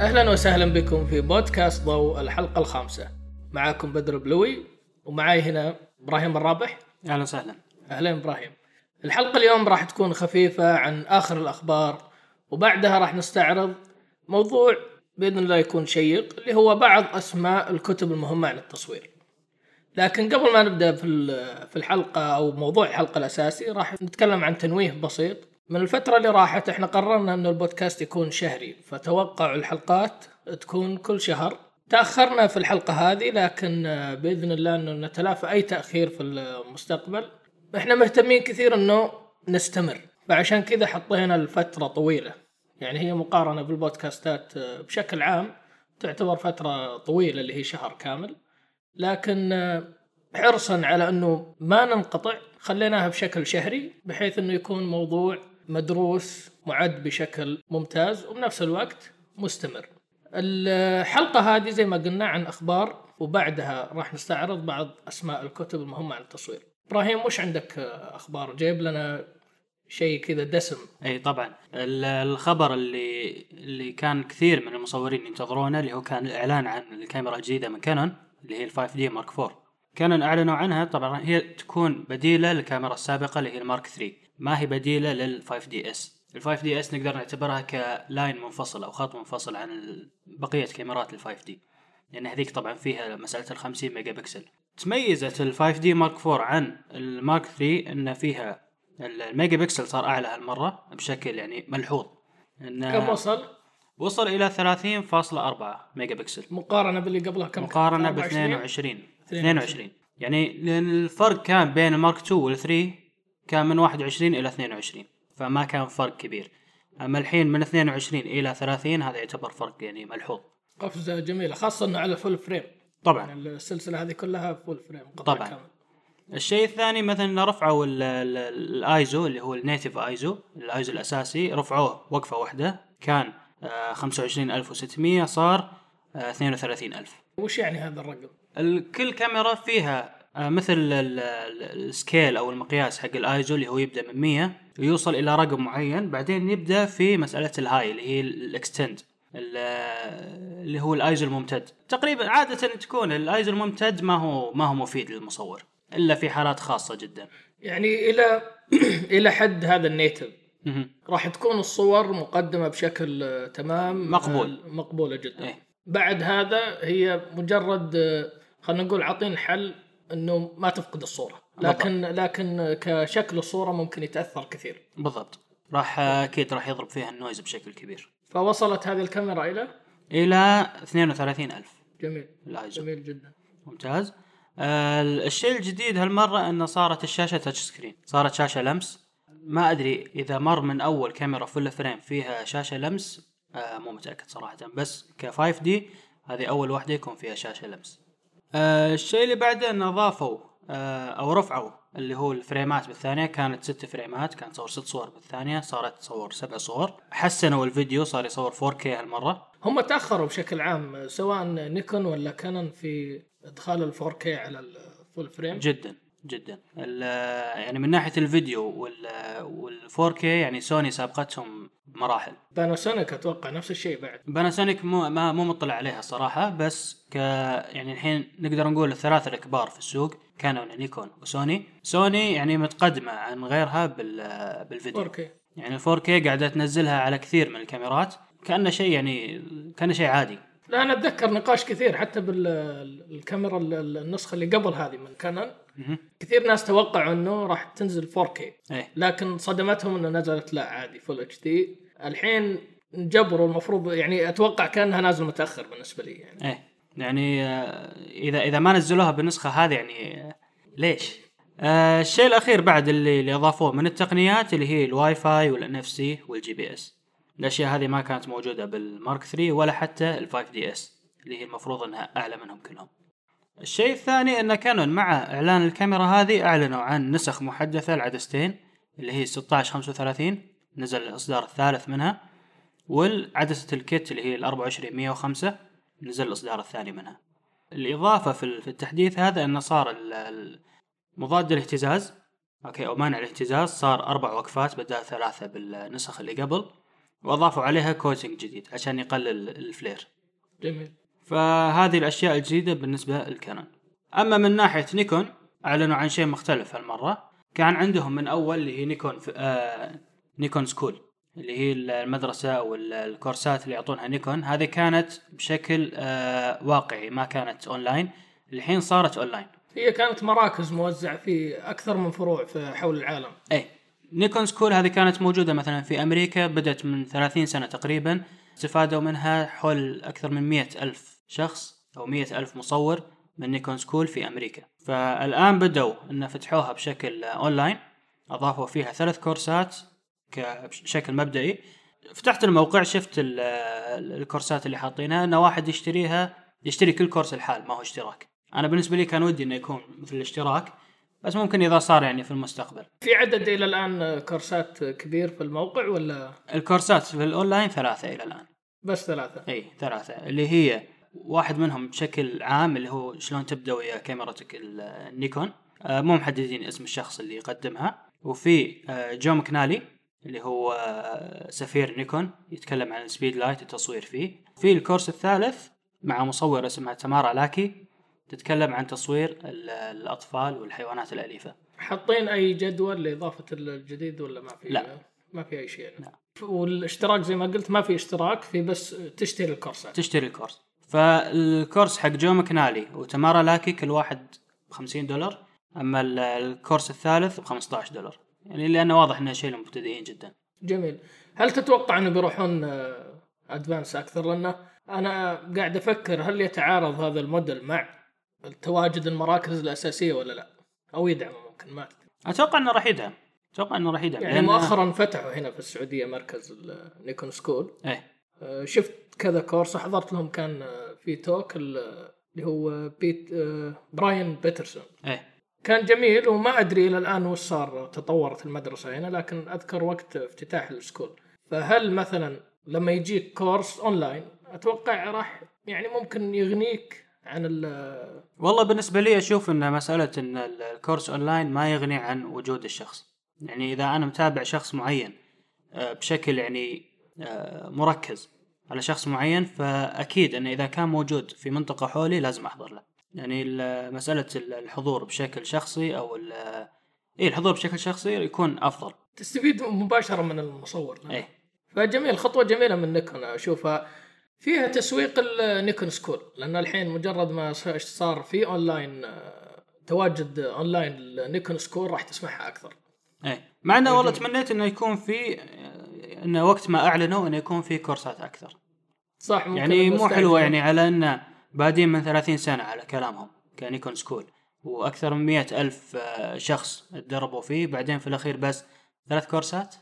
أهلا وسهلا بكم في بودكاست ضوء الحلقة الخامسة. معاكم بدر بلوي ومعاي هنا إبراهيم الرابح. أهلا وسهلا. أهلا إبراهيم. الحلقة اليوم راح تكون خفيفة عن آخر الأخبار وبعدها راح نستعرض موضوع بإذن الله يكون شيق اللي هو بعض أسماء الكتب المهمة عن التصوير. لكن قبل ما نبدأ في في الحلقة أو موضوع الحلقة الأساسي راح نتكلم عن تنويه بسيط من الفترة اللي راحت إحنا قررنا انه البودكاست يكون شهري فتوقعوا الحلقات تكون كل شهر. تأخرنا في الحلقة هذه لكن آه، بإذن الله انه نتلافى أي تأخير في المستقبل. إحنا مهتمين كثير انه نستمر فعشان كذا حطينا الفترة طويلة. يعني هي مقارنة بالبودكاستات آه، بشكل عام تعتبر فترة طويلة اللي هي شهر كامل. لكن آه، حرصا على انه ما ننقطع خليناها بشكل شهري بحيث انه يكون موضوع مدروس معد بشكل ممتاز وبنفس الوقت مستمر. الحلقة هذه زي ما قلنا عن أخبار وبعدها راح نستعرض بعض أسماء الكتب المهمة عن التصوير. إبراهيم وش عندك أخبار؟ جايب لنا شيء كذا دسم إي طبعا ال- الخبر اللي اللي كان كثير من المصورين ينتظرونه اللي هو كان الاعلان عن الكاميرا الجديدة من كانون اللي هي ال 5D Mark 4 كانون أعلنوا عنها طبعا هي تكون بديلة للكاميرا السابقة اللي هي ال Mark 3 ما هي بديلة لل 5 دي اس ال 5 دي اس نقدر نعتبرها ك line منفصل أو خط منفصل عن بقية كاميرات ال 5D لأن هذيك طبعا فيها مساله ال 50 ميجا بكسل. تميزت ال 5D Mark 4 عن ال Mark 3 إن فيها الميجا بكسل صار أعلى هالمرة بشكل يعني ملحوظ. انه كم وصل؟ وصل إلى 30.4 ميجا بكسل. مقارنة باللي قبلها كم؟ مقارنة ب 24 22 22 يعني لأن الفرق كان بين ال Mark 2 وال 3 كان من 21 إلى 22 فما كان فرق كبير أما الحين من 22 إلى 30 هذا يعتبر فرق يعني ملحوظ قفزة جميلة خاصة إنه على full frame طبعا يعني السلسلة هذه كلها full frame طبعاً. كامل. الشيء الثاني مثلا رفعوا ال- ال- الايزو اللي هو ال native ISO ال ISO الأساسي رفعوه وقفة واحدة كان آه، 25600 صار آه، 32000 وش يعني هذا الرقم؟ ال- كل كاميرا فيها آه، مثل ال- ال- ال scale أو المقياس حق الايزو اللي هو يبدأ من 100 ويوصل إلى رقم معين بعدين يبدأ في مسألة ال high اللي هي ال extend اللي هو الايزو الممتد تقريبا عادة تكون الايزو الممتد ما هو ما هو مفيد للمصور إلا في حالات خاصة جدا يعني إلى إلى حد هذا ال native. راح تكون الصور مقدمة بشكل آه، تمام مقبول. آه، مقبولة جدا إيه. بعد هذا هي مجرد آه، خلينا نقول عاطين حل إنه ما تفقد الصورة. لكن لكن كشكل الصورة ممكن يتأثر كثير. بالضبط. راح أكيد راح يضرب فيها ال noise بشكل كبير. فوصلت هذه الكاميرا إلى؟ إلى 32000 جميل. الايزو جميل جدا. ممتاز. آه الشيء الجديد هالمرة إنه صارت الشاشة touch screen صارت شاشة لمس. ما أدري إذا مر من أول كاميرا full frame فيها شاشة لمس. آه مو متأكد صراحة. بس ك 5D هذه أول واحدة يكون فيها شاشة لمس. آه الشيء اللي بعده انه أضافوا آه أو رفعوا اللي هو ال frame ات بالثانية. كانت ست frame ات كانت تصور ست صور بالثانية صارت تصور سبع صور. حسنوا الفيديو صار يصور 4K هالمرة. هم تأخروا بشكل عام سواء نيكون ولا كانون في إدخال ال 4K على ال full frame جدا جدا. يعني من ناحية الفيديو وال 4K يعني سوني سابقتهم بمراحل باناسونيك أتوقع نفس الشيء بعد. باناسونيك مو ما مو مطلع عليها صراحة بس ك يعني الحين نقدر نقول الثلاثة الكبار في السوق كانون نيكون وسوني سوني. يعني متقدمة عن غيرها بال بالفيديو. 4K يعني ال 4K قاعدة تنزلها على كثير من الكاميرات. كأنه شيء يعني كأنه شيء عادي. لا أنا أتذكر نقاش كثير حتى بالكاميرا النسخة اللي قبل هذه من كانون. كثير ناس توقعوا إنه راح تنزل 4K إيه. لكن صدمتهم إنه نزلت لا عادي full HD الحين جبروا المفروض يعني أتوقع كأنها نازل متأخر بالنسبة لي يعني. إيه يعني آه، إذا إذا ما نزلوها بالنسخة هذه يعني آه، ليش؟ آه الشيء الأخير بعد اللي, اللي أضافوه من التقنيات اللي هي ال Wi-Fi وال NFC وال GPS الأشياء هذه ما كانت موجودة بال Mark 3 ولا حتى ال 5DS اللي هي المفروض إنها أعلى منهم كلهم. الشيء الثاني إن كانون مع إعلان الكاميرا هذه أعلنوا عن نسخ محدثة لعدستين اللي هي 16 35 نزل الإصدار الثالث منها والعدسة ال kit اللي هي ال 24 105 نزل الإصدار الثاني منها. الإضافة في ال- في التحديث هذا إنه صار مضاد الاهتزاز okay أو مانع الاهتزاز صار أربع وقفات بدل ثلاثة بالنسخ اللي قبل وأضافوا عليها coating جديد عشان يقلل ال flare جميل. فهذه الأشياء الجديدة بالنسبة للكانون. أما من ناحية نيكون أعلنوا عن شيء مختلف هالمرة. كان عندهم من أول اللي هي نيكون في آه نيكون school اللي هي المدرسة أو ال- ال course ات اللي يعطونها نيكون. هذه كانت بشكل آه واقعي ما كانت أونلاين. الحين صارت أونلاين. هي كانت مراكز موزعة في أكثر من فروع في حول العالم. اي نيكون school هذه كانت موجودة مثلا في أمريكا بدأت من 30 سنة تقريبا. استفادوا منها حول أكثر من مئة ألف شخص أو مئة ألف مصور من نيكون school في أمريكا. فالآن بدأوا أن فتحوها بشكل أونلاين. أضافوا فيها ثلاث course ات. كشكل مبدئي. فتحت الموقع شفت ال- ال course ات اللي حاطينها أن واحد يشتريها يشتري كل course لحال ما هو اشتراك. أنا بالنسبة لي كان ودي أنه يكون مثل الاشتراك بس ممكن إذا صار يعني في المستقبل. في عدد إلى الآن course ات كبير في الموقع ولا؟ ال course ات في الأونلاين ثلاثة إلى الآن. بس ثلاثة؟ إي ثلاثة. اللي هي واحد منهم بشكل عام اللي هو شلون تبدأ ويا كاميرتك ال- النيكون. آه، مو محددين اسم الشخص اللي يقدمها. وفي آه، جو مكنالي اللي هو آه، سفير نيكون يتكلم عن ال Speedlight التصوير فيه في ال course الثالث مع مصورة اسمها تمارا لاكي تتكلم عن تصوير ال- الأطفال والحيوانات الأليفة حاطين أي جدول لإضافة الجديد ولا ما في؟ لا. ما في أي شيء لا. والاشتراك زي ما قلت ما في اشتراك في بس تشتري ال course ات تشتري ال course فال course حق جو مكنالي وتمارا لاكي كل واحد ب 50 دولار أما ال- ال course الثالث ب 15 دولار يعني لأنه واضح انه شيء للمبتدئين جدا. جميل. هل تتوقع انه بيروحون advanced أكثر؟ لأنه أنا قاعد أفكر هل يتعارض هذا الموديل مع تواجد المراكز الأساسية ولا لا؟ أو يدعم ممكن ما. أتوقع إنه راح يدعم. أتوقع إنه راح يدعم. يعني لأن- مؤخرا فتحوا هنا في السعودية مركز النيكون school إيه. آه، شفت كذا course حضرت لهم كان آه، في talk ال- اللي هو بيت آه، براين بيترسون. إيه. كان جميل وما أدري إلى الآن وش صار تطورت المدرسة هنا لكن أذكر وقت افتتاح ال school. فهل مثلا لما يجيك course online أتوقع راح يعني ممكن يغنيك عن ال والله بالنسبة لي أشوف إن مسألة إن ال- الكورس أونلاين ما يغني عن وجود الشخص. يعني إذا أنا متابع شخص معين آه، بشكل يعني آه، مركز على شخص معين فأكيد انه إذا كان موجود في منطقة حولي لازم أحضر له. يعني ال- الحضور بشكل شخصي ال- اي الحضور بشكل شخصي يكون أفضل. تستفيد مباشرة من المصور. إيه. فجميل خطوة جميلة من نيكون أشوفها. فيها تسويق النيكون school لأن الحين مجرد ما صار في أونلاين آه، تواجد أونلاين النيكون school راح تسمعها أكثر. إيه. مع إنه والله تمنيت إنه يكون في إنه وقت ما أعلنوا إنه يكون في courseات أكثر. صح ممكن يعني مو. حلوة يعني على ان بادين من 30 سنة على كلامهم كنيكون school. وأكثر من مئة ألف آه، شخص تدربوا فيه. بعدين في الأخير بس ثلاث courseات.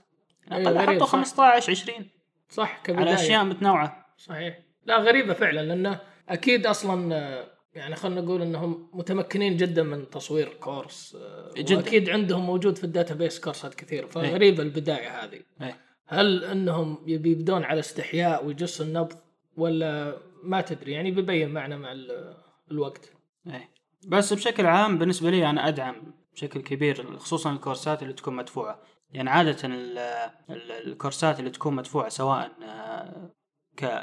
أي أقل غريب، حطوا صح. 15 20 صح كبداية. على أشياء متنوعة. صحيح. لا غريبة فعلا لأنه أكيد أصلا آه، يعني خلينا نقول إنهم متمكنين جدا من تصوير كورس آه، جداً. وأكيد عندهم موجود في الداتابيس كورسات كثير فغريبة البداية هذه. إيه. هل إنهم يبدون على استحياء ويجصوا النبض؟ ولا ما تدري؟ يعني بيبين معنا مع ال- الوقت. إيه. بس بشكل عام بالنسبة لي أنا أدعم بشكل كبير خصوصا ال courseات اللي تكون مدفوعة. يعني عادة ال- ال- ال courseات اللي تكون مدفوعة سواء آه،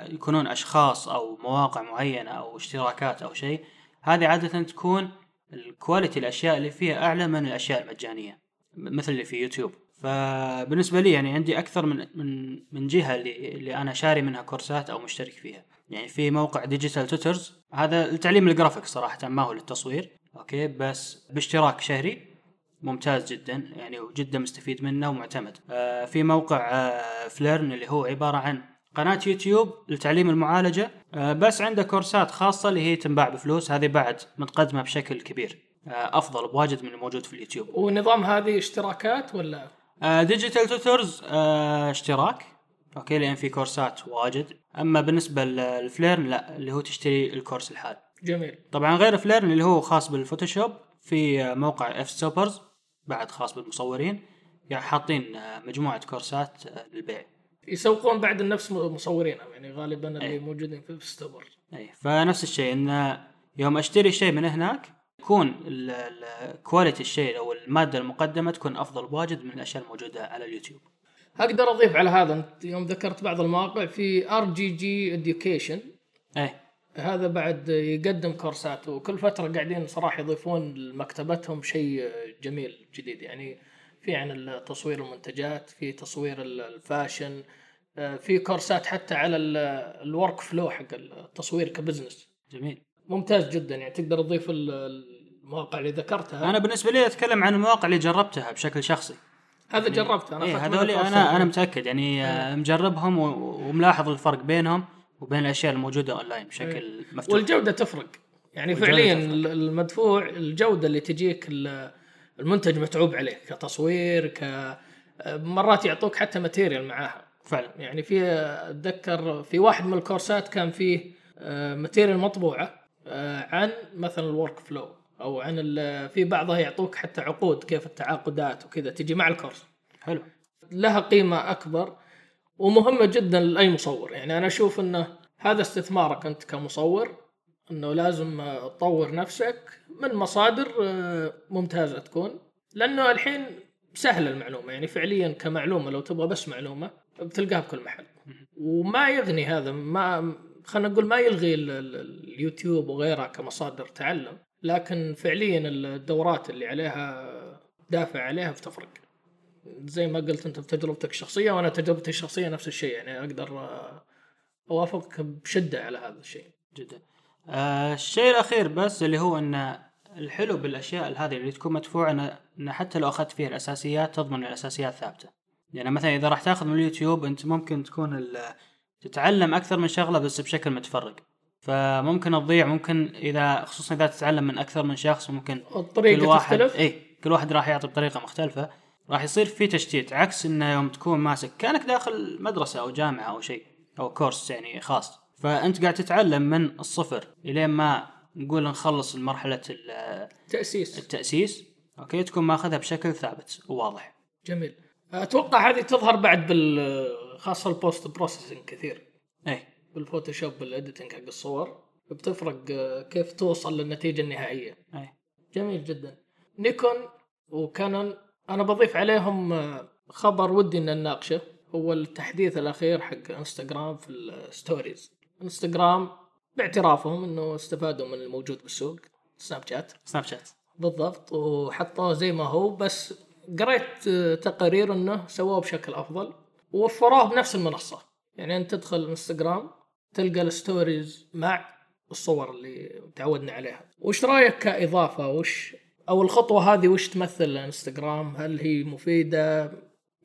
يكونون أشخاص أو مواقع معينة أو اشتراكات أو شيء هذه عادة تكون ال quality الأشياء اللي فيها أعلى من الأشياء المجانية مثل اللي في يوتيوب. فبالنسبة لي يعني عندي أكثر من من من جهة اللي, اللي أنا شاري منها courseات أو مشترك فيها. يعني في موقع Digital Tutors هذا لتعليم الجرافيك صراحة ما هو للتصوير أوكي؟ بس باشتراك شهري ممتاز جدا يعني وجدا مستفيد منه ومعتمد. آه في موقع آه Phlearn اللي هو عبارة عن قناة يوتيوب لتعليم المعالجة آه بس عنده courseات خاصة اللي هي تنباع بفلوس هذه بعد متقدمة بشكل كبير. آه أفضل بواجد من الموجود في اليوتيوب. ونظام هذه اشتراكات ولا؟ Digital Tutors آه اشتراك. أوكي لأن في courseات واجد. أما بالنسبة لل Phlearn لا اللي هو تشتري ال course الحال جميل. طبعا غير Phlearn اللي هو خاص بال Photoshop في آه، موقع Fstoppers بعد خاص بالمصورين يعني حاطين آه، مجموعة courseات آه، للبيع. يسوقون بعد النفس مصورينهم يعني غالبا اللي أي. موجودين في Fstoppers اي فنفس الشيء إن يوم أشتري شيء من هناك يكون quality الشيء أو المادة المقدمة تكون أفضل بواجد من الأشياء الموجودة على اليوتيوب. أقدر أضيف على هذا أنت يوم ذكرت بعض المواقع في ار جي جي اديوكيشن إيه. هذا بعد يقدم courseات وكل فترة قاعدين صراحة يضيفون لمكتبتهم شيء جميل جديد. يعني في عن تصوير المنتجات في تصوير ال- ال fashion آه، في courseات حتى على ال workflow حق التصوير ك business. جميل. ممتاز جدا يعني تقدر تضيف ال- المواقع اللي ذكرتها. أنا بالنسبة لي أتكلم عن المواقع اللي جربتها بشكل شخصي. هذا جربته أنا منه هذول أنا أنا. متأكد يعني آه، مجربهم وملاحظ الفرق بينهم وبين الأشياء الموجودة أونلاين بشكل مفتوح. والجودة تفرق. يعني فعليا تفرق. المدفوع الجودة اللي تجيك ال- المنتج متعوب عليه كتصوير ك مرات يعطوك حتى material معاها. فعلا. يعني في أتذكر في واحد من ال courseات كان فيه آه، material مطبوعة. عن مثلا ال workflow أو عن في بعضها يعطوك حتى عقود كيف التعاقدات وكذا تجي مع ال course. حلو. لها قيمة أكبر ومهمة جدا لأي مصور. يعني أنا أشوف أنه هذا استثمارك أنت كمصور أنه لازم آه، تطور نفسك من مصادر آه، ممتازة تكون لأنه الحين سهلة المعلومة. يعني فعليا كمعلومة لو تبغى بس معلومة بتلقاها بكل محل. وما يغني هذا ما خلينا نقول ما يلغي ال- ال- اليوتيوب وغيرها كمصادر تعلم لكن فعليا الدورات اللي عليها دافع عليها بتفرق. زي ما قلت أنت بتجربتك الشخصية وأنا تجربتي الشخصية نفس الشيء يعني أقدر أوافقك بشدة على هذا الشيء. جدا. آه الشيء الأخير بس اللي هو إن الحلو بالأشياء هذه اللي تكون مدفوعة ان حتى لو أخذت فيها الأساسيات تضمن الأساسيات ثابتة. يعني مثلا إذا راح تأخذ من اليوتيوب أنت ممكن تكون تتعلم أكثر من شغلة بس بشكل متفرق. فممكن تضيع ممكن إذا خصوصا إذا تتعلم من أكثر من شخص ممكن الطريقة كل واحد تختلف. اي كل واحد راح يعطي بطريقة مختلفة. راح يصير في تشتيت عكس إنه يوم تكون ماسك كأنك داخل مدرسة أو جامعة أو شيء أو course يعني خاص. فأنت قاعد تتعلم من الصفر إلين ما نقول نخلص مرحلة ال- تأسيس. التأسيس أوكي تكون ماخذها بشكل ثابت وواضح. جميل. أتوقع هذه تظهر بعد بال خاصة ال post processing كثير. اي بال Photoshop بال editing حق الصور بتفرق آه، كيف توصل للنتيجة النهائية. اي جميل جدا. نيكون وكانون أنا بضيف عليهم آه، خبر ودي ان نناقشه هو التحديث الأخير حق انستغرام في ال stories انستغرام باعترافهم إنه استفادوا من الموجود بالسوق. سناب شات سناب شات بالضبط. وحطوه زي ما هو بس قريت آه، تقارير إنه سووه بشكل أفضل. ووفروه بنفس المنصة. يعني أنت تدخل انستغرام تلقى ال stories مع الصور اللي تعودنا عليها. وش رأيك كإضافة؟ وش أو الخطوة هذه وش تمثل لإنستغرام؟ هل هي مفيدة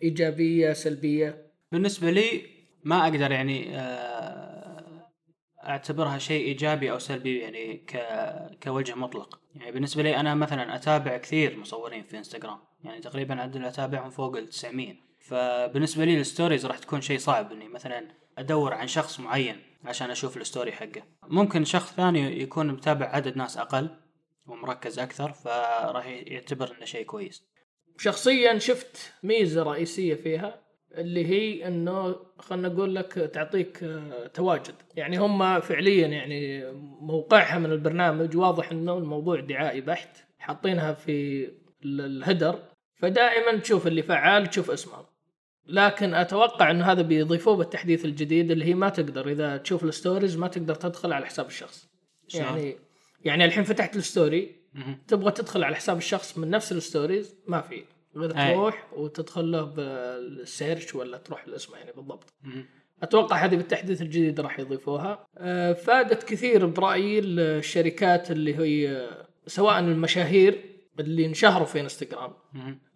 إيجابية سلبية؟ بالنسبة لي ما أقدر يعني آه، أعتبرها شيء إيجابي أو سلبي يعني ك كوجه مطلق. يعني بالنسبة لي أنا مثلا أتابع كثير مصورين في إنستغرام. يعني تقريبا عدد أتابعهم فوق ال 900 فبالنسبة لي الستوريز راح تكون شيء صعب إني مثلا أدور عن شخص معين عشان أشوف الستوري حقه. ممكن شخص ثاني يكون متابع عدد ناس أقل ومركز أكثر فراح يعتبر إنه شيء كويس. شخصيا شفت ميزة رئيسية فيها اللي هي إنه خلنا نقول لك تعطيك آه، تواجد. يعني هم فعليا يعني موقعها من البرنامج واضح إنه الموضوع دعائي بحت حاطينها في ال- الهدر. فدائما تشوف اللي فعال تشوف اسمهم لكن أتوقع انه هذا بيضيفوه بالتحديث الجديد اللي هي ما تقدر إذا تشوف ال stories ما تقدر تدخل على حساب الشخص؟ يعني يعني الحين فتحت ال story. تبغى تدخل على حساب الشخص من نفس ال stories ما في غير. تروح وتدخل له بال search ولا تروح لاسمه يعني بالضبط. أتوقع هذه بالتحديث الجديد راح يضيفوها آه، فادت كثير برأيي الشركات اللي هي سواء المشاهير اللي انشهروا في انستغرام.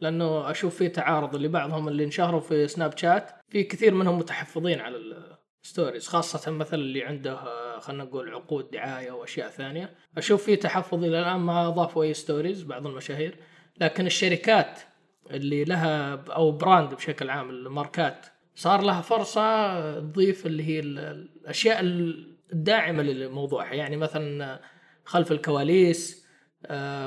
لأنه أشوف في تعارض اللي بعضهم اللي انشهروا في سناب شات في كثير منهم متحفظين على ال stories خاصة مثلا اللي عنده خلينا نقول عقود دعاية وأشياء ثانية. أشوف في تحفظ إلى الآن ما أضافوا أي stories بعض المشاهير. لكن الشركات اللي لها أو brand بشكل عام الماركات صار لها فرصة تضيف اللي هي ال- الأشياء الداعمة لموضوعها يعني مثلا خلف الكواليس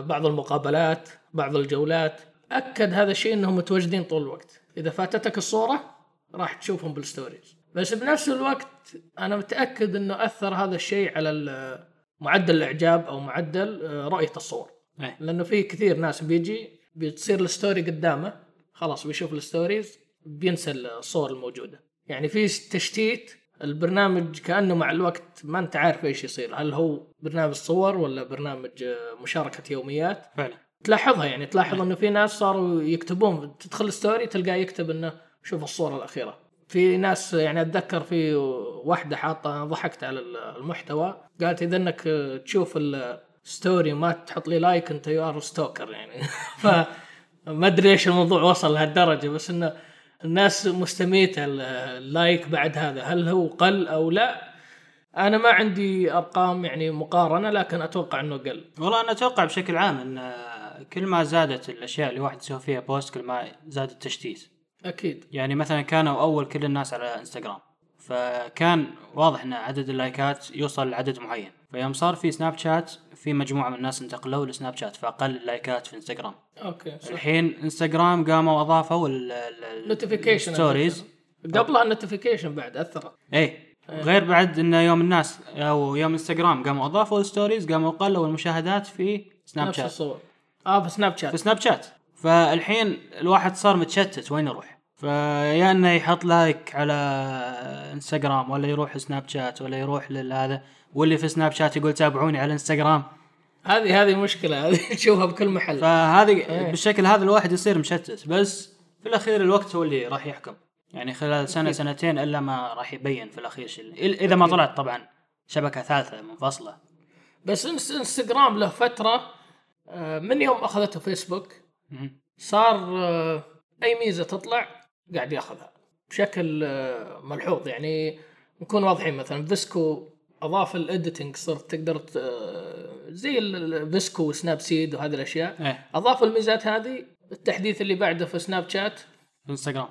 بعض المقابلات بعض الجولات. أكد هذا الشيء إنهم متواجدين طول الوقت. إذا فاتتك الصورة راح تشوفهم بال stories. بس بنفس الوقت أنا متأكد إنه أثر هذا الشيء على معدل الإعجاب أو معدل آه، رؤية الصور. أي. لأنه في كثير ناس بيجي بتصير ال story قدامه خلاص بيشوف ال stories بينسى الصور الموجودة. يعني في تشتيت البرنامج كأنه مع الوقت ما أنت عارف إيش يصير. هل هو برنامج صور ولا برنامج آه، مشاركة يوميات؟ فعلا. تلاحظها يعني تلاحظ إنه في ناس صاروا يكتبون. تدخل story تلقاه يكتب إنه شوف الصورة الأخيرة. في ناس يعني أتذكر في واحدة حاطة ضحكت على المحتوى. قالت إذا إنك تشوف ال story وما تحط لي like أنت you are stalker يعني. ف ما أدري إيش الموضوع وصل لهالدرجة بس إنه الناس مستميتة ال like بعد هذا هل هو قل أو لا؟ أنا ما عندي أرقام يعني مقارنة لكن أتوقع إنه قل. والله أنا أتوقع بشكل عام إن كل ما زادت الأشياء اللي واحد يسوي فيها post كل ما زاد التشتيت. أكيد. يعني مثلا كانوا أول كل الناس على إنستغرام فكان واضح إن عدد اللايكات يوصل لعدد معين. فيوم صار في سناب شات في مجموعة من الناس انتقلوا لسناب شات فأقل اللايكات في انستغرام. أوكي صح. الحين انستغرام قاموا أضافوا notification stories قبلها ال notification بعد اثرت اي غير بعد انه يوم الناس أو يوم انستغرام قاموا أضافوا ال stories قاموا قلوا المشاهدات في سناب نفس شات. الصور. آه في سناب شات. في سناب شات. فالحين الواحد صار متشتت وين يروح؟ فيا إنه يحط لايك على انستغرام ولا يروح سناب شات ولا يروح لهذا واللي في سناب شات يقول تابعوني على إنستغرام. هذه هذه مشكلة هذه تشوفها بكل محل. فهذه إيه. بالشكل هذا الواحد يصير مشتت بس في الأخير الوقت هو اللي راح يحكم. يعني خلال سنة سنتين إلا ما راح يبين في الأخير شيء. إذا ما طلعت طبعا شبكة ثالثة منفصلة. بس إنستغرام له فترة آه، من يوم أخذته فيسبوك. صار آه، أي ميزة تطلع؟ قاعد ياخذها. بشكل آه، ملحوظ. يعني نكون واضحين مثلا فيسكو أضاف ال editing صرت تقدر آه، زي ال- ال- فيسكو وسناب سيد وهذه الأشياء. إيه. اضافوا الميزات هذه التحديث اللي بعده في سناب شات. في انستغرام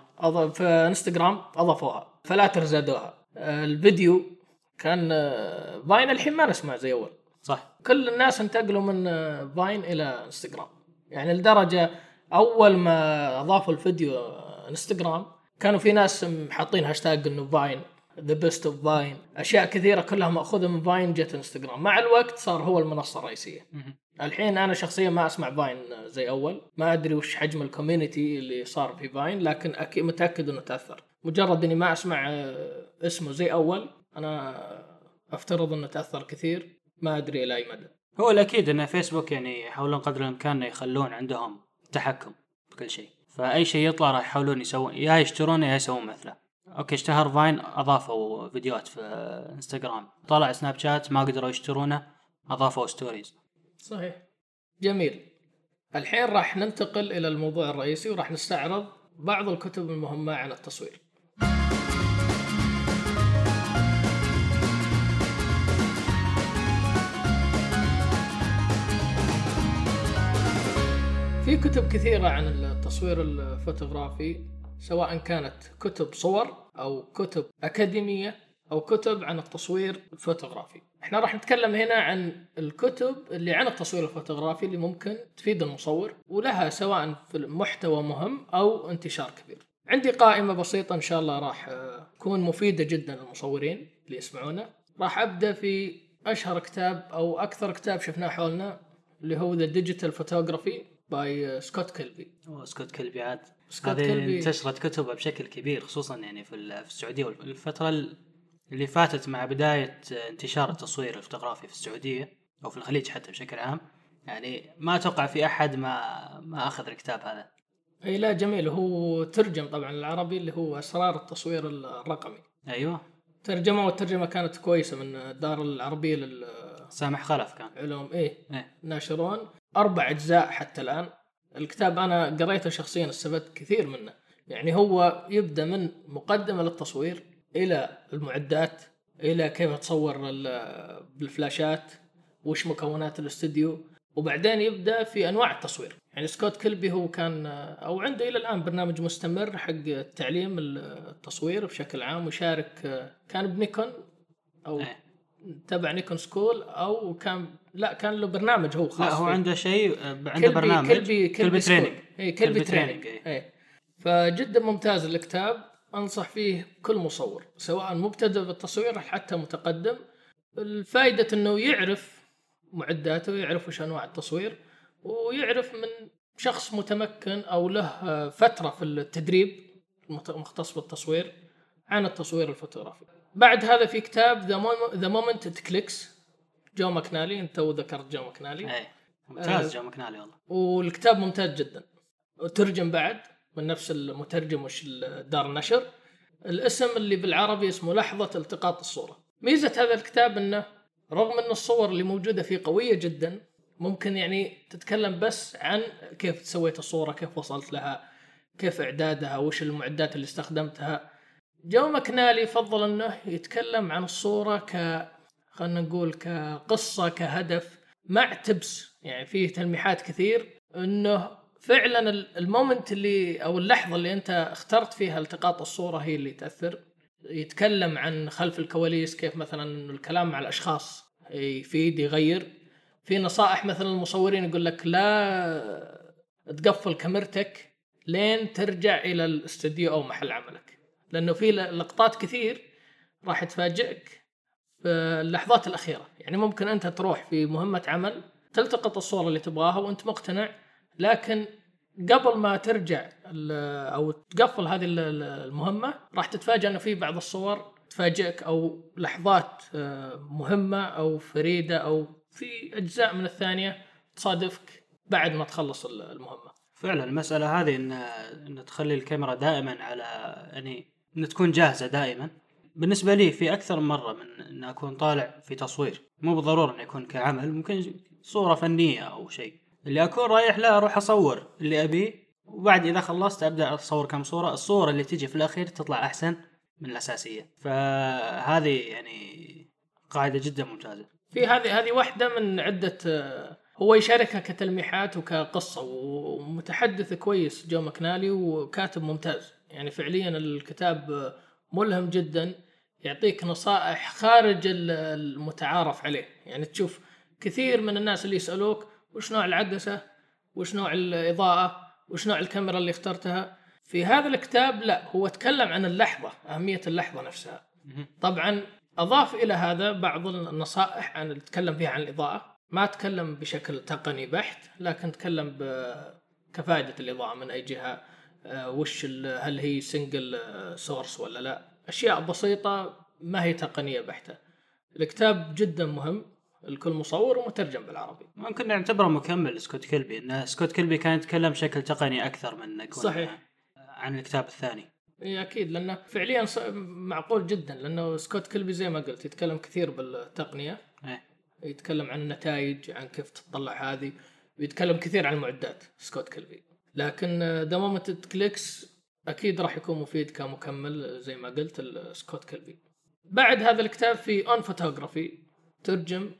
في إنستغرام أضافوها فلاتر زادوها. آه، الفيديو كان آه، فاين الحين ما نسمع زي أول. صح. كل الناس انتقلوا من آه، فاين إلى إنستغرام. يعني لدرجة أول ما أضافوا الفيديو آه، إنستغرام كانوا في ناس حاطين هاشتاج إنه فاين the best of Vine أشياء كثيرة كلها مأخوذة من فاين جت انستغرام مع الوقت صار هو المنصة الرئيسية. الحين أنا شخصيا ما أسمع فاين زي أول. ما أدري وش حجم ال community اللي صار في فاين لكن أكيد متأكد إنه تأثر. مجرد إني ما أسمع آه، اسمه زي أول أنا أفترض إنه تأثر كثير. ما أدري إلى أي مدى. هو الأكيد إن فيسبوك يعني يحاولون قدر الإمكان يخلون عندهم تحكم بكل شيء. فأي شيء يطلع راح يحاولون يسوون يا يشترونه يا يسوون مثله. أوكي اشتهر فاين اضافوا فيديوهات في انستغرام. طلع سناب شات ما قدروا يشترونه اضافوا stories صحيح. جميل. الحين راح ننتقل إلى الموضوع الرئيسي وراح نستعرض بعض الكتب المهمة عن التصوير. في كتب كثيرة عن التصوير الفوتوغرافي. سواء كانت كتب صور أو كتب أكاديمية أو كتب عن التصوير الفوتوغرافي. إحنا راح نتكلم هنا عن الكتب اللي عن التصوير الفوتوغرافي اللي ممكن تفيد المصور ولها سواء في محتوى مهم أو انتشار كبير. عندي قائمة بسيطة إن شاء الله راح آه، تكون مفيدة جدا للمصورين اللي يسمعونا. راح أبدأ في أشهر كتاب أو أكثر كتاب شفناه حولنا اللي هو the digital photography by سكوت كيلبي. أوه، سكوت كلبي عاد. سكوت هذه كيلبي. انتشرت كتبه بشكل كبير خصوصا يعني في ال- في السعودية والفترة ال- اللي فاتت مع بداية انتشار التصوير الفوتوغرافي في السعودية أو في الخليج حتى بشكل عام. يعني ما أتوقع في أحد ما ما أخذ الكتاب هذا. أي لا جميل. هو ترجم طبعا العربي اللي هو أسرار التصوير الرقمي. أيوه. ترجمة والترجمة كانت كويسة من الدار العربية سامح خلف كان. للعلوم إيه. إيه. ناشرون. أربع أجزاء حتى الآن. الكتاب أنا قريته شخصيا استفدت كثير منه. يعني هو يبدأ من مقدمة للتصوير إلى المعدات إلى كيف تصور ال- بالفلاشات وش مكونات الاستوديو وبعدين يبدأ في أنواع التصوير. يعني سكوت كلبي هو كان أو عنده إلى الآن برنامج مستمر حق تعليم التصوير بشكل عام ويشارك كان بنيكون أو إيه. تبع نيكون school أو كان لا كان له برنامج هو خاص لا هو فيه. عنده شيء آه، عنده برنامج. كلبي كلبي training اي كلبي كلبي training اي فجدا ممتاز الكتاب. أنصح فيه كل مصور سواء مبتدئ بالتصوير حتى متقدم. الفائدة إنه يعرف معداته ويعرف وش أنواع التصوير ويعرف من شخص متمكن أو له فترة في التدريب مختص بالتصوير عن التصوير الفوتوغرافي. بعد هذا في كتاب the moment it clicks جو ماكنالي أنت تو ذكرت جو ماكنالي اي ممتاز آه. جو مكنالي والله. والكتاب ممتاز جدا. وترجم بعد من نفس المترجم وش دار النشر. الاسم اللي بالعربي اسمه لحظة التقاط الصورة. ميزة هذا الكتاب إنه رغم إن الصور اللي موجودة فيه قوية جدا ممكن يعني تتكلم بس عن كيف سويت الصورة كيف وصلت لها كيف إعدادها وش المعدات اللي استخدمتها. جو مكنالي يفضل أنه يتكلم عن الصورة ك خلينا نقول كقصة كهدف مع tips. يعني فيه تلميحات كثير أنه فعلا ال- ال moment اللي أو اللحظة اللي أنت اخترت فيها التقاط الصورة هي اللي تأثر. يتكلم عن خلف الكواليس كيف مثلا إنه الكلام مع الأشخاص يفيد يغير. في نصائح مثلا المصورين يقول لك لا تقفل كاميرتك لين ترجع إلى الاستوديو أو محل عملك. لأنه في لقطات كثير راح تفاجئك في اللحظات الأخيرة يعني ممكن أنت تروح في مهمة عمل تلتقط الصورة اللي تبغاها وأنت مقتنع لكن قبل ما ترجع أو تقفل هذه ال- ال- المهمة راح تتفاجئ إنه في بعض الصور تفاجئك أو لحظات آه، مهمة أو فريدة أو في أجزاء من الثانية تصادفك بعد ما تخلص ال- المهمة. فعلا المسألة هذه ان إن تخلي الكاميرا دائما على يعني إن تكون جاهزة دائما. بالنسبة لي في أكثر من مرة من إن أكون طالع في تصوير مو بالضرورة إنه يكون كعمل ممكن صورة فنية أو شيء. اللي أكون رايح لا أروح أصور اللي ابيه وبعد إذا خلصت أبدأ أصور كم صورة الصورة اللي تجي في الأخير تطلع أحسن من الأساسية. فهذه يعني قاعدة جدا ممتازة. في هذه هذه واحدة من عدة هو يشاركها كتلميحات وكقصة ومتحدث كويس جو مكنالي وكاتب ممتاز. يعني فعليا الكتاب ملهم جدا يعطيك نصائح خارج ال- المتعارف عليه. يعني تشوف كثير من الناس اللي يسألوك وش نوع العدسة وش نوع الإضاءة وش نوع الكاميرا اللي اخترتها. في هذا الكتاب لا هو تكلم عن اللحظة أهمية اللحظة نفسها. طبعا أضاف إلى هذا بعض النصائح عن تكلم فيها عن الإضاءة. ما تكلم بشكل تقني بحت لكن تكلم بكفاءة الإضاءة من أي جهة. آه، وش ال- هل هي single source ولا لا. أشياء بسيطة ما هي تقنية بحتة. الكتاب جدا مهم لكل مصور ومترجم بالعربي. ممكن نعتبره مكمل سكوت كيلبي إن سكوت كيلبي كان يتكلم بشكل تقني أكثر من صحيح. عن الكتاب الثاني. إي أكيد لأنه فعليا معقول جدا لأنه سكوت كيلبي زي ما قلت يتكلم كثير بالتقنية. إيه يتكلم عن النتائج عن كيف تطلع هذه ويتكلم كثير عن المعدات سكوت كيلبي لكن Moment Clicks أكيد راح يكون مفيد كمكمل زي ما قلت سكوت كيلبي بعد هذا الكتاب في On Photography ترجم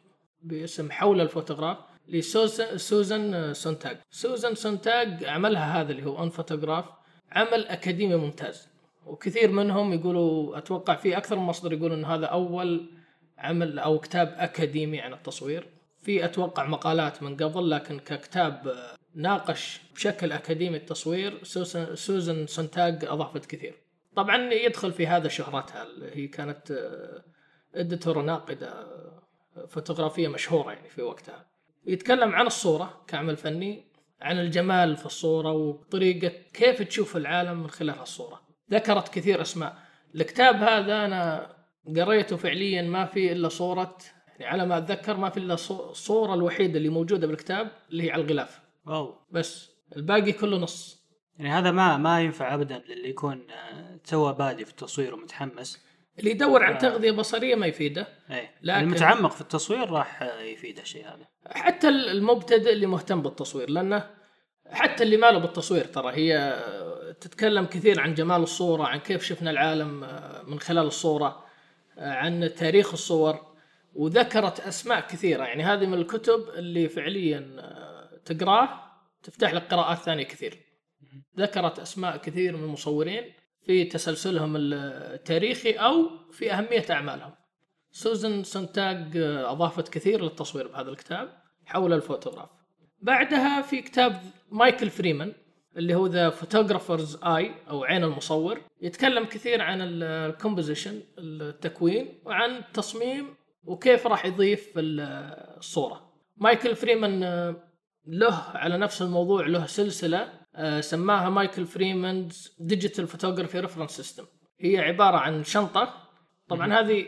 باسم حول الفوتوغراف لسوزان سونتاج سوزان سونتاج عملها هذا اللي هو On Photography عمل أكاديمي ممتاز. وكثير منهم يقولوا أتوقع في أكثر من مصدر يقولوا إن هذا أول عمل أو كتاب أكاديمي عن التصوير. في أتوقع مقالات من قبل لكن ككتاب آه، ناقش بشكل أكاديمي التصوير سوزن سوزن سونتاج أضافت كثير. طبعا يدخل في هذا شهرتها هي كانت آه، editor ناقدة آه، فوتوغرافية مشهورة يعني في وقتها. يتكلم عن الصورة كعمل فني عن الجمال في الصورة وطريقة كيف تشوف العالم من خلال الصورة ذكرت كثير أسماء. الكتاب هذا أنا قريته فعليا ما في إلا صورة يعني على ما أتذكر ما في إلا صو- الصورة الوحيدة اللي موجودة بالكتاب اللي هي على الغلاف. أو بس الباقي كله نص. يعني هذا ما ما ينفع ابدا للي يكون آه، توه بادي في التصوير ومتحمس. اللي يدور عن آه. تغذية بصرية ما يفيده. إيه لكن- المتعمق في التصوير راح آه، يفيد الشيء هذا. حتى المبتدئ اللي مهتم بالتصوير لأنه حتى اللي ماله بالتصوير ترى هي تتكلم كثير عن جمال الصورة عن كيف شفنا العالم من خلال الصورة عن تاريخ الصور وذكرت أسماء كثيرة. يعني هذه من الكتب اللي فعليا تقراه تفتح لك قراءات ثانية كثير. ذكرت أسماء كثير من المصورين في تسلسلهم التاريخي أو في أهمية أعمالهم. سوزن سونتاج أضافت كثير للتصوير بهذا الكتاب حول الفوتوغراف. بعدها في كتاب مايكل فريمان اللي هو The Photographer's Eye أو عين المصور يتكلم كثير عن ال composition التكوين وعن التصميم وكيف راح يضيف ال- الصورة. مايكل فريمان له على نفس الموضوع له سلسلة آه، سماها Michael Freeman's Digital Photography Reference System هي عبارة عن شنطة. طبعا هذه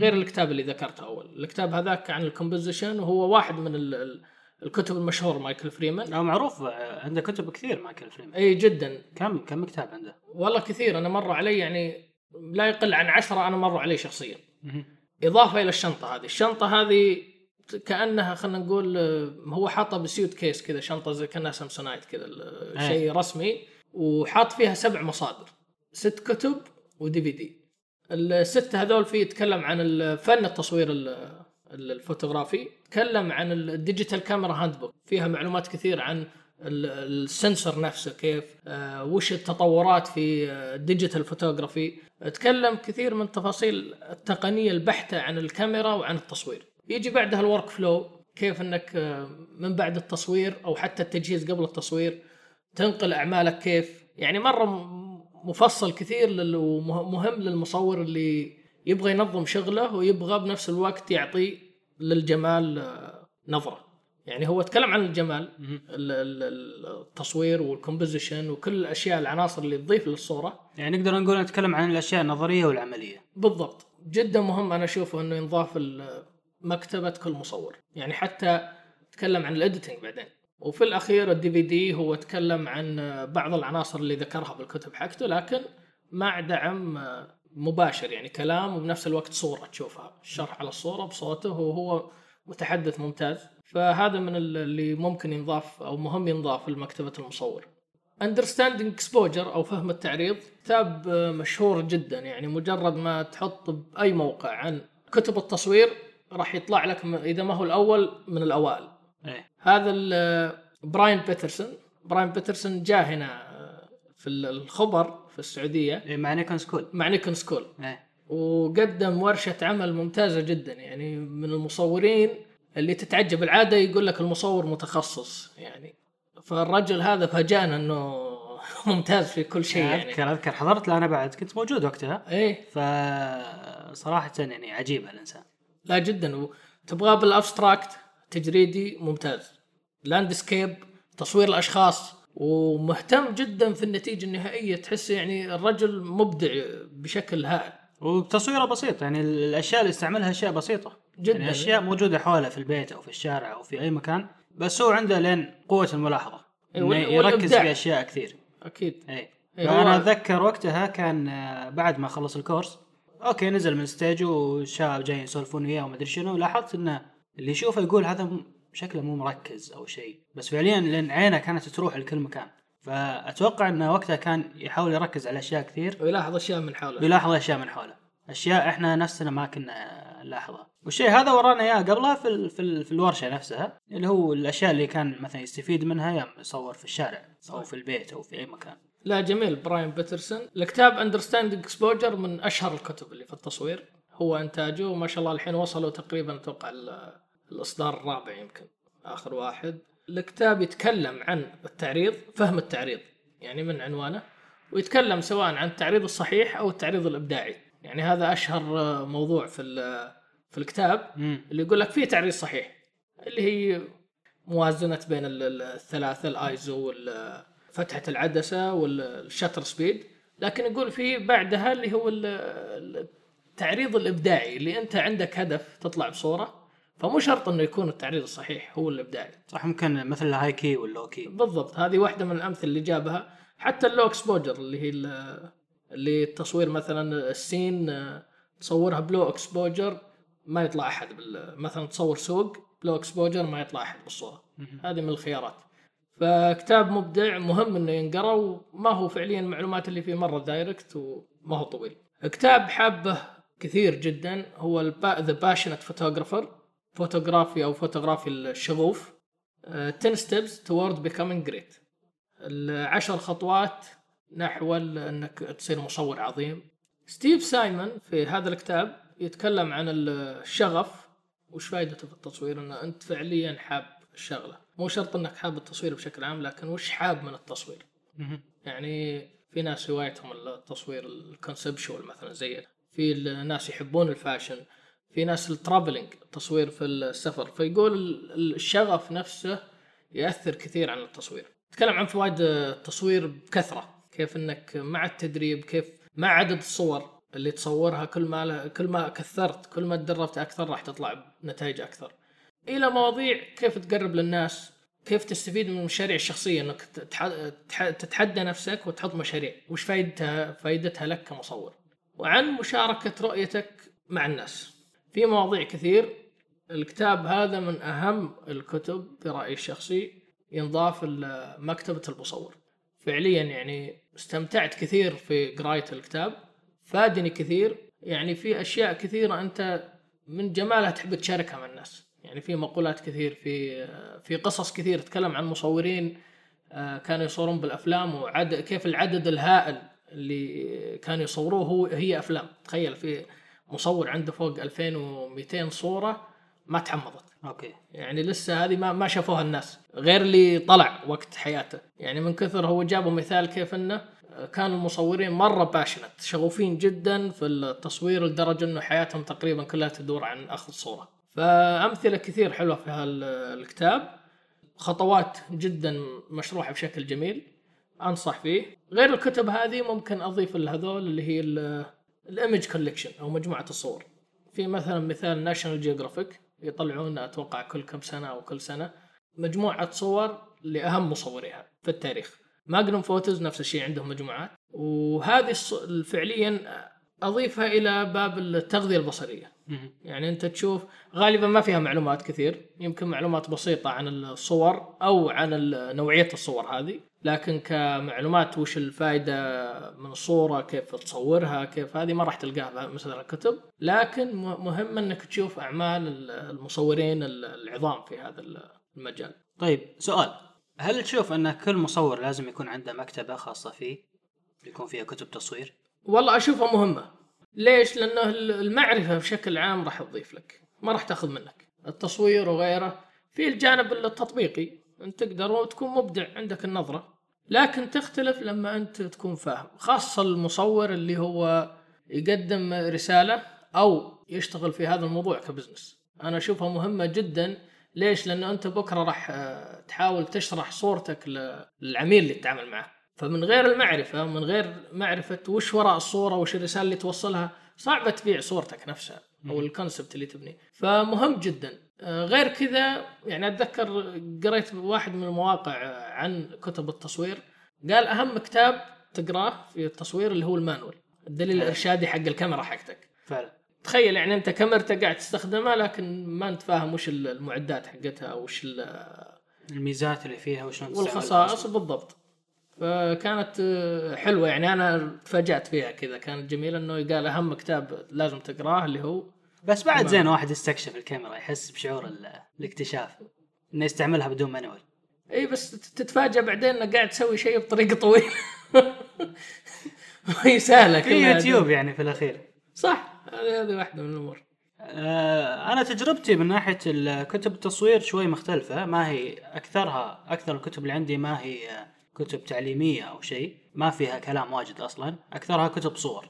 غير الكتاب اللي ذكرته أول. الكتاب هذاك عن ال composition وهو واحد من ال- ال- الكتب المشهور مايكل فريمان. هو معروف آه، عنده كتب كثير مايكل فريمان. إي جدا. كم كم كتاب عنده؟ والله كثير أنا مر علي يعني لا يقل عن عشرة أنا مروا علي شخصيا. إضافة إلى الشنطة هذه. الشنطة هذه كأنها خلينا نقول آه، هو حاطها ب suitcase كذا شنطة زي كأنها سامسونايت كذا ال- أي. شيء رسمي وحاط فيها سبع مصادر ست كتب و DVD الستة هذول فيه يتكلم عن فن التصوير ال- ال- الفوتوغرافي تكلم عن ال- ال digital camera handbook فيها معلومات كثير عن ال- ال sensor نفسه كيف آه، وش التطورات في آه، ال digital photography تكلم كثير من تفاصيل التقنية البحتة عن الكاميرا وعن التصوير. يجي بعدها ال workflow كيف إنك آه، من بعد التصوير أو حتى التجهيز قبل التصوير تنقل أعمالك كيف؟ يعني مرة مفصل كثير ومهم للمصور اللي يبغى ينظم شغله ويبغى بنفس الوقت يعطي للجمال آه، نظرة. يعني هو تكلم عن الجمال التصوير وال composition وكل الأشياء العناصر اللي تضيف للصورة. يعني نقدر نقول نتكلم عن الأشياء النظرية والعملية. بالضبط. جدا مهم أنا أشوفه إنه ينضاف مكتبة كل مصور. يعني حتى تكلم عن ال editing بعدين. وفي الأخير الدي في دي هو تكلم عن بعض العناصر اللي ذكرها بالكتب حقته لكن مع دعم مباشر يعني كلام وبنفس الوقت صورة تشوفها. الشرح على الصورة بصوته وهو متحدث ممتاز. فهذا من ال- اللي ممكن ينضاف أو مهم ينضاف لمكتبة المصور. Understanding Exposure أو فهم التعريض كتاب مشهور جدا. يعني مجرد ما تحط بأي موقع عن كتب التصوير راح يطلع لك إذا ما هو الأول من الأوائل. إيه. هذا براين بيترسون. براين بيترسون جاء هنا آه، في ال- الخبر في السعودية. إيه، مع نيكون school. مع نيكون school. إيه. وقدم ورشة عمل ممتازة جدا. يعني من المصورين اللي تتعجب. العادة يقول لك المصور متخصص يعني. فالرجل هذا فاجأنا إنه ممتاز في كل شيء يعني. أذكر أذكر. حضرت له أنا بعد. كنت موجود وقتها. إيه. فصراحة يعني عجيب هالانسان لا جدا. وتبغاه بال abstract تجريدي ممتاز. landscape تصوير الأشخاص ومهتم جدا في النتيجة النهائية. تحس يعني الرجل مبدع بشكل هائل. وتصويره بسيط يعني الأشياء اللي استعملها أشياء بسيطة. جدا. يعني أشياء موجودة حوله في البيت أو في الشارع أو في أي مكان بس هو عنده اللي قوة الملاحظة. إيه، وال- يركز. في أشياء كثير. أكيد. اي إيه، فأنا هو- أتذكر وقتها كان آه، بعد ما خلص الكورس okay نزل من stage وشباب جايين يسولفون وياه وما أدري شنو لاحظت إنه اللي يشوفه يقول هذا شكله مو مركز أو شيء. بس فعليا لأن عينه كانت تروح لكل مكان. فأتوقع إنه وقتها كان يحاول يركز على أشياء كثير. ويلاحظ أشياء من حوله. ويلاحظ أشياء من حوله. أشياء إحنا نفسنا ما كنا نلاحظها. والشيء هذا ورانا إياه قبلها في ال في, ال في الورشة نفسها اللي هو الأشياء اللي كان مثلا يستفيد منها يوم يصور في الشارع أو في البيت أو في أي مكان. لا جميل براين بيترسون. الكتاب Understanding Exposure من أشهر الكتب اللي في التصوير. هو إنتاجه وما شاء الله الحين وصلوا تقريبا أتوقع ال- الإصدار الرابع يمكن آخر واحد. الكتاب يتكلم عن التعريض فهم التعريض يعني من عنوانه ويتكلم سواء عن التعريض الصحيح أو التعريض الإبداعي. يعني هذا أشهر موضوع في في الكتاب اللي يقول لك فيه تعريض صحيح اللي هي موازنة بين ال- ال- الثلاثة الايزو فتحة العدسة وال shutter speed لكن يقول فيه بعدها اللي هو ال- ال- التعريض الإبداعي اللي أنت عندك هدف تطلع بصورة فمو شرط إنه يكون التعريض الصحيح هو الإبداعي. صح ممكن مثل ال high key وال low key بالضبط هذه واحدة من الأمثلة اللي جابها. حتى ال low exposure اللي هي ال- اللي التصوير مثلا السين آه، تصورها ب low exposure ما يطلع أحد بال- مثلا تصور سوق ب low exposure ما يطلع أحد بالصورة. هذه من الخيارات. فكتاب مبدع مهم إنه ينقرأ وما هو فعليا المعلومات اللي فيه مرة direct وما هو طويل. كتاب حابه كثير جدا هو ذا passionate photographer فوتوغرافي أو فوتوغرافي الشغوف. 10 steps toward becoming great العشر خطوات نحو إنك تصير مصور عظيم. ستيف سايمون في هذا الكتاب يتكلم عن الشغف وش فائدته في التصوير؟ ان أنت فعليا حاب الشغله مو شرط إنك حاب التصوير بشكل عام لكن وش حاب من التصوير. يعني في ناس هوايتهم التصوير ال conceptual مثلا زي في الناس يحبون ال fashion. في ناس ال traveling التصوير في السفر. فيقول ال- الشغف نفسه يأثر كثير عن التصوير. تكلم عن فوائد التصوير بكثرة. كيف إنك مع التدريب كيف مع عدد الصور اللي تصورها كل ما كل ما كثرت كل ما تدربت أكثر راح تطلع بنتائج أكثر. إلى مواضيع كيف تقرب للناس كيف تستفيد من المشاريع الشخصيه إنك تتح- تح- تتحدى نفسك وتحط مشاريع وش فائدتها فائدتها لك كمصور. وعن مشاركة رؤيتك مع الناس. في مواضيع كثير الكتاب هذا من أهم الكتب برأيي الشخصي ينضاف لمكتبه المصور. فعليا يعني استمتعت كثير في قراية الكتاب فادني كثير. يعني في أشياء كثيرة أنت من جمالها تحب تشاركها مع الناس. يعني في مقولات كثير في في قصص كثير تتكلم عن مصورين آه، كانوا يصورون بالأفلام وعد كيف العدد الهائل اللي كانوا يصوروه هو هي أفلام. تخيل في مصور عنده فوق 2200 صورة ما تحمضت أوكي. يعني لسه هذه ما ما شافوها الناس غير اللي طلع وقت حياته. يعني من كثر هو جابوا مثال كيف إنه كان المصورين مرة passionate شغوفين جدا في التصوير لدرجة إنه حياتهم تقريبا كلها تدور عن أخذ صورة. فأمثلة كثير حلوة في هالكتاب خطوات جدا مشروحة بشكل جميل أنصح فيه. غير الكتب هذه ممكن أضيف لهذول اللي هي ال image collection أو مجموعة الصور. في مثلا مثال ناشونال جيوغرافيك يطلعون أتوقع كل كم سنة أو كل سنة مجموعة صور لأهم مصوريها في التاريخ. ماجنوم فوتوز نفس الشيء عندهم مجموعات. وهذه فعليا أضيفها إلى باب التغذية البصرية. يعني انت تشوف غالبا ما فيها معلومات كثير. يمكن معلومات بسيطة عن الصور أو عن نوعية الصور هذه. لكن كمعلومات وش الفائده من الصورة كيف تصورها كيف هذه ما راح تلقاها مثلا الكتب. لكن مهم إنك تشوف أعمال ال- المصورين ال- العظام في هذا المجال. طيب سؤال. هل تشوف أن كل مصور لازم يكون عنده مكتبة خاصة فيه؟ يكون فيها كتب تصوير؟ والله أشوفها مهمة. ليش؟ لأنه المعرفة بشكل عام راح تضيف لك ما راح تاخذ منك. التصوير وغيره في الجانب التطبيقي أنت تقدر وتكون مبدع عندك النظرة لكن تختلف لما أنت تكون فاهم. خاصة المصور اللي هو يقدم رسالة أو يشتغل في هذا الموضوع كبزنس. أنا أشوفها مهمة جدا. ليش؟ لأنه أنت بكرة راح آه، تحاول تشرح صورتك للعميل اللي تتعامل معه. فمن غير المعرفة من غير معرفة وش وراء الصورة وش الرسالة اللي توصلها صعبة تبيع صورتك نفسها أو الكونسبت اللي تبنيه فمهم جدا. آه، غير كذا يعني أتذكر قريت واحد من المواقع عن كتب التصوير. قال أهم كتاب تقراه في التصوير اللي هو المانوال الدليل الإرشادي حق الكاميرا حقتك. فعلا. تخيل يعني أنت كاميرتك قاعد تستخدمها لكن ما أنت فاهم وش المعدات حقتها وش ال- الميزات اللي فيها وشلون والخصائص. بالضبط. فكانت آه، حلوة. يعني أنا تفاجأت فيها كذا. كانت جميلة إنه قال أهم كتاب لازم تقراه اللي هو بس بعد. زين واحد يستكشف الكاميرا يحس بشعور ال- الاكتشاف إنه يستعملها بدون مانوال. إي بس تتفاجأ بعدين انك قاعد تسوي شيء بطريقة طويلة. وهي سهلة في يوتيوب يعني في الأخير. صح. هذه هذه واحدة من الأمور. آه، أنا تجربتي من ناحية الكتب التصوير شوي مختلفة. ما هي أكثرها أكثر الكتب اللي عندي ما هي آه، كتب تعليمية أو شيء ما فيها كلام واجد أصلا أكثرها كتب صور.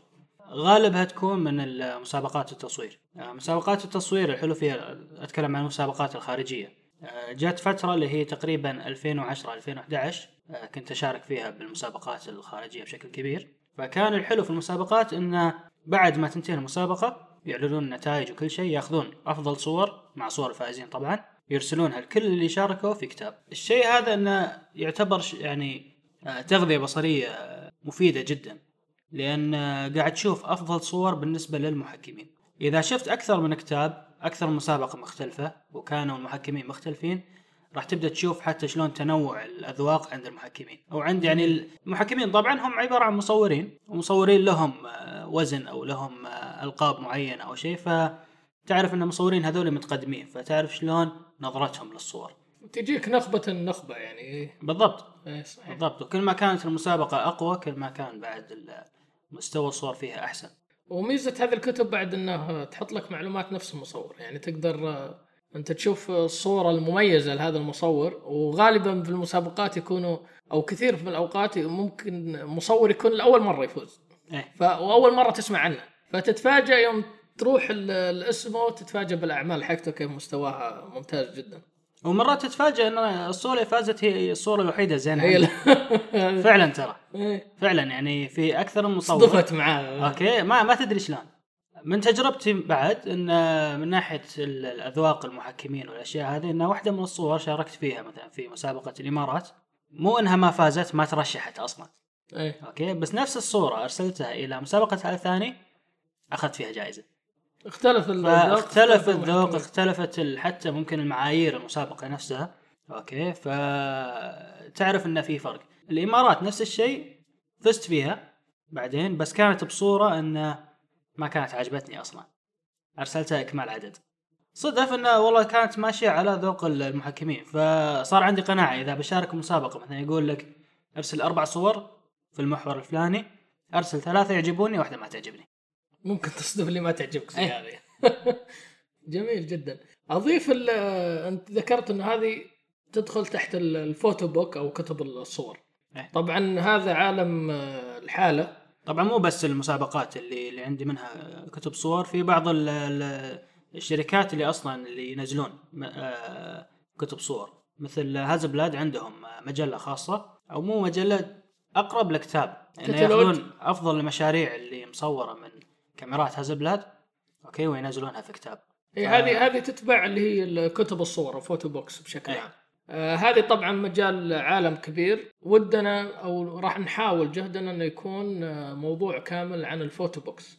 غالبها تكون من مسابقات التصوير. آه، مسابقات التصوير الحلو فيها أتكلم عن المسابقات الخارجية. آه، جات فترة اللي هي تقريبا 2010 2011 آه، كنت أشارك فيها بالمسابقات الخارجية بشكل كبير. فكان الحلو في المسابقات انه بعد ما تنتهي المسابقة يعلنون النتائج وكل شيء يأخذون أفضل صور مع صور الفائزين طبعا. يرسلونها لكل اللي شاركوا في كتاب. الشيء هذا إنه يعتبر يعني آه، تغذية بصرية آه، مفيدة جدا لأن آه، قاعد تشوف أفضل صور بالنسبة للمحكمين. إذا شفت أكثر من كتاب أكثر من مسابقة مختلفة وكانوا المحكمين مختلفين راح تبدأ تشوف حتى شلون تنوع الأذواق عند المحكمين. أو عند يعني المحكمين طبعا هم عبارة عن مصورين ومصورين لهم وزن أو لهم ألقاب معينة أو شيء فتعرف إن المصورين هذول متقدمين فتعرف شلون نظرتهم للصور. تجيك نخبة النخبة يعني. إيه، بالضبط. إيه، صحيح. بالضبط. وكل ما كانت المسابقة أقوى كل ما كان بعد مستوى الصور فيها أحسن. وميزة هذه الكتب بعد انه تحط لك معلومات نفس المصور. يعني تقدر أنت تشوف الصورة المميزة لهذا المصور وغالبا في المسابقات يكونوا أو كثير من الأوقات ممكن مصور يكون لأول مرة يفوز. إيه. ف... واول مرة تسمع عنه. فتتفاجأ يوم تروح ال- الاسم وتتفاجأ بالأعمال حقته كيف مستواها ممتاز جدا. ومرات تتفاجئ ان الصورة اللي فازت هي الصورة الوحيدة زينة هي عندي. لا- فعلا ترى. إيه. فعلا يعني في أكثر من مصور صدفت معاه. أوكي. ما ما تدري شلون. من تجربتي بعد إن من ناحية ال- الأذواق المحكمين والأشياء هذه إن واحدة من الصور شاركت فيها مثلا في مسابقة الإمارات. مو إنها ما فازت ما ترشحت أصلا. إيه. okay. بس نفس الصورة أرسلتها إلى مسابقة الثاني أخذت فيها جائزة. اختلف الذوق فاختلف الذوق. اختلفت حتى ممكن المعايير المسابقة نفسها. okay فتعرف إن في فرق. الإمارات نفس الشيء فزت فيها بعدين بس كانت بصورة انه ما كانت عجبتني أصلا. أرسلتها إكمال عدد. صدف انه والله كانت ماشية على ذوق المحكمين فصار عندي قناعة إذا بشارك مسابقة مثلا يقول لك أرسل أربع صور في المحور الفلاني أرسل ثلاثة يعجبوني واحدة ما تعجبني. ممكن تصدف اللي ما تعجبك زي إيه. هذه جميل جدا أضيف أنت ذكرت إن هذه تدخل تحت ال- الـ photo book أو كتب الصور إيه. طبعا هذا عالم آه، الحالة طبعا مو بس المسابقات اللي اللي عندي منها كتب صور في بعض ال- ال- الشركات اللي أصلا اللي ينزلون آه، كتب صور مثل هازبلاد عندهم مجلة خاصة أو مو مجلة أقرب لكتاب يعني. يأخذون أفضل المشاريع اللي مصورة من كاميرات هازبلاد okay وينزلونها في كتاب. إيه، ف- هذه هذه تتبع اللي هي ال- كتب الصور ال photo books بشكل إيه. عام. آه هذه طبعا مجال عالم كبير. ودنا أو راح نحاول جهدنا إنه يكون آه، موضوع كامل عن ال photo books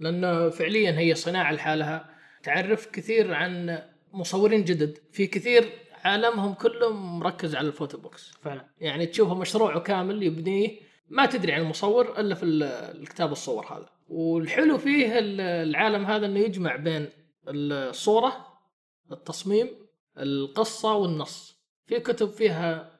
لأنه فعليا هي صناعة لحالها. تعرف كثير عن مصورين جدد. في كثير عالمهم كله مركز على ال photo books فعلا. يعني تشوفه مشروعه كامل يبنيه. ما تدري عن المصور إلا في ال- الكتاب الصور هذا. والحلو فيه ال- العالم هذا إنه يجمع بين الصورة التصميم القصة والنص. في كتب فيها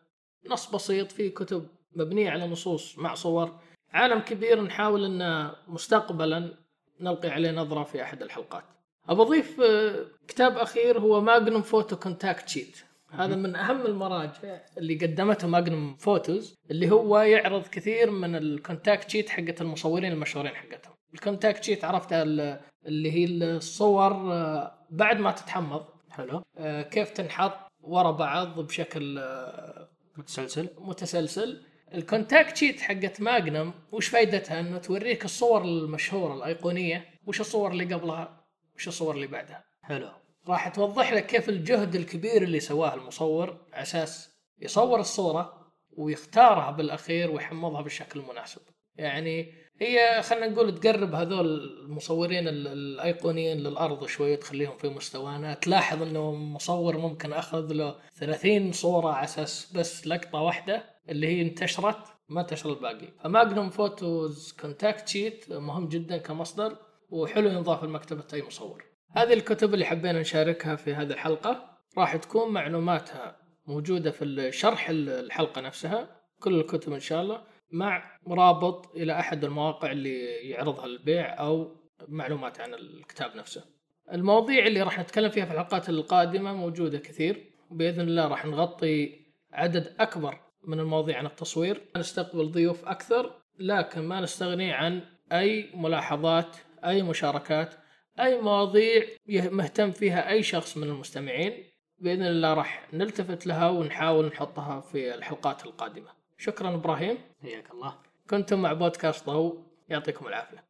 نص بسيط في كتب مبنية على نصوص مع صور. عالم كبير نحاول ان مستقبلا نلقي عليه نظرة في أحد الحلقات. اضيف آه، كتاب أخير هو ماجنوم photo contact sheet هذا من أهم المراجع اللي قدمته Magnum Photos اللي هو يعرض كثير من ال contact sheet حقت المصورين المشهورين حقتهم. ال contact sheet عرفتها ال- اللي هي الصور آه، بعد ما تتحمض. حلو. آه، كيف تنحط ورا بعض بشكل آه، متسلسل. متسلسل. ال contact sheet حقت ماجنم وش فائدتها إنه توريك الصور المشهورة الأيقونية. وش الصور اللي قبلها؟ وش الصور اللي بعدها؟ حلو. راح توضح لك كيف الجهد الكبير اللي سواه المصور أساس يصور الصورة ويختارها بالأخير ويحمضها بالشكل المناسب. يعني هي خلينا نقول تقرب هذول المصورين ال- الأيقونيين للأرض شوي تخليهم في مستوانا. تلاحظ إنه مصور ممكن أخذ له 30 صورة على أساس بس لقطة واحدة اللي هي انتشرت ما انتشر الباقي. ف Magnum Photos contact sheet مهم جدا كمصدر وحلو ينضاف لمكتبه اي مصور. هذه الكتب اللي حبينا نشاركها في هذه الحلقة. راح تكون معلوماتها موجودة في الشرح الحلقة نفسها. كل الكتب إن شاء الله. مع رابط إلى أحد المواقع اللي يعرضها للبيع أو معلومات عن الكتاب نفسه. المواضيع اللي راح نتكلم فيها في الحلقات القادمة موجودة كثير بإذن الله راح نغطي عدد أكبر من المواضيع عن التصوير، نستقبل ضيوف أكثر لكن ما نستغني عن أي ملاحظات، أي مشاركات، أي مواضيع مهتم فيها أي شخص من المستمعين بإذن الله راح نلتفت لها ونحاول نحطها في الحلقات القادمة. شكرا إبراهيم. حياك الله. كنتم مع بودكاست ضوء. يعطيكم العافية.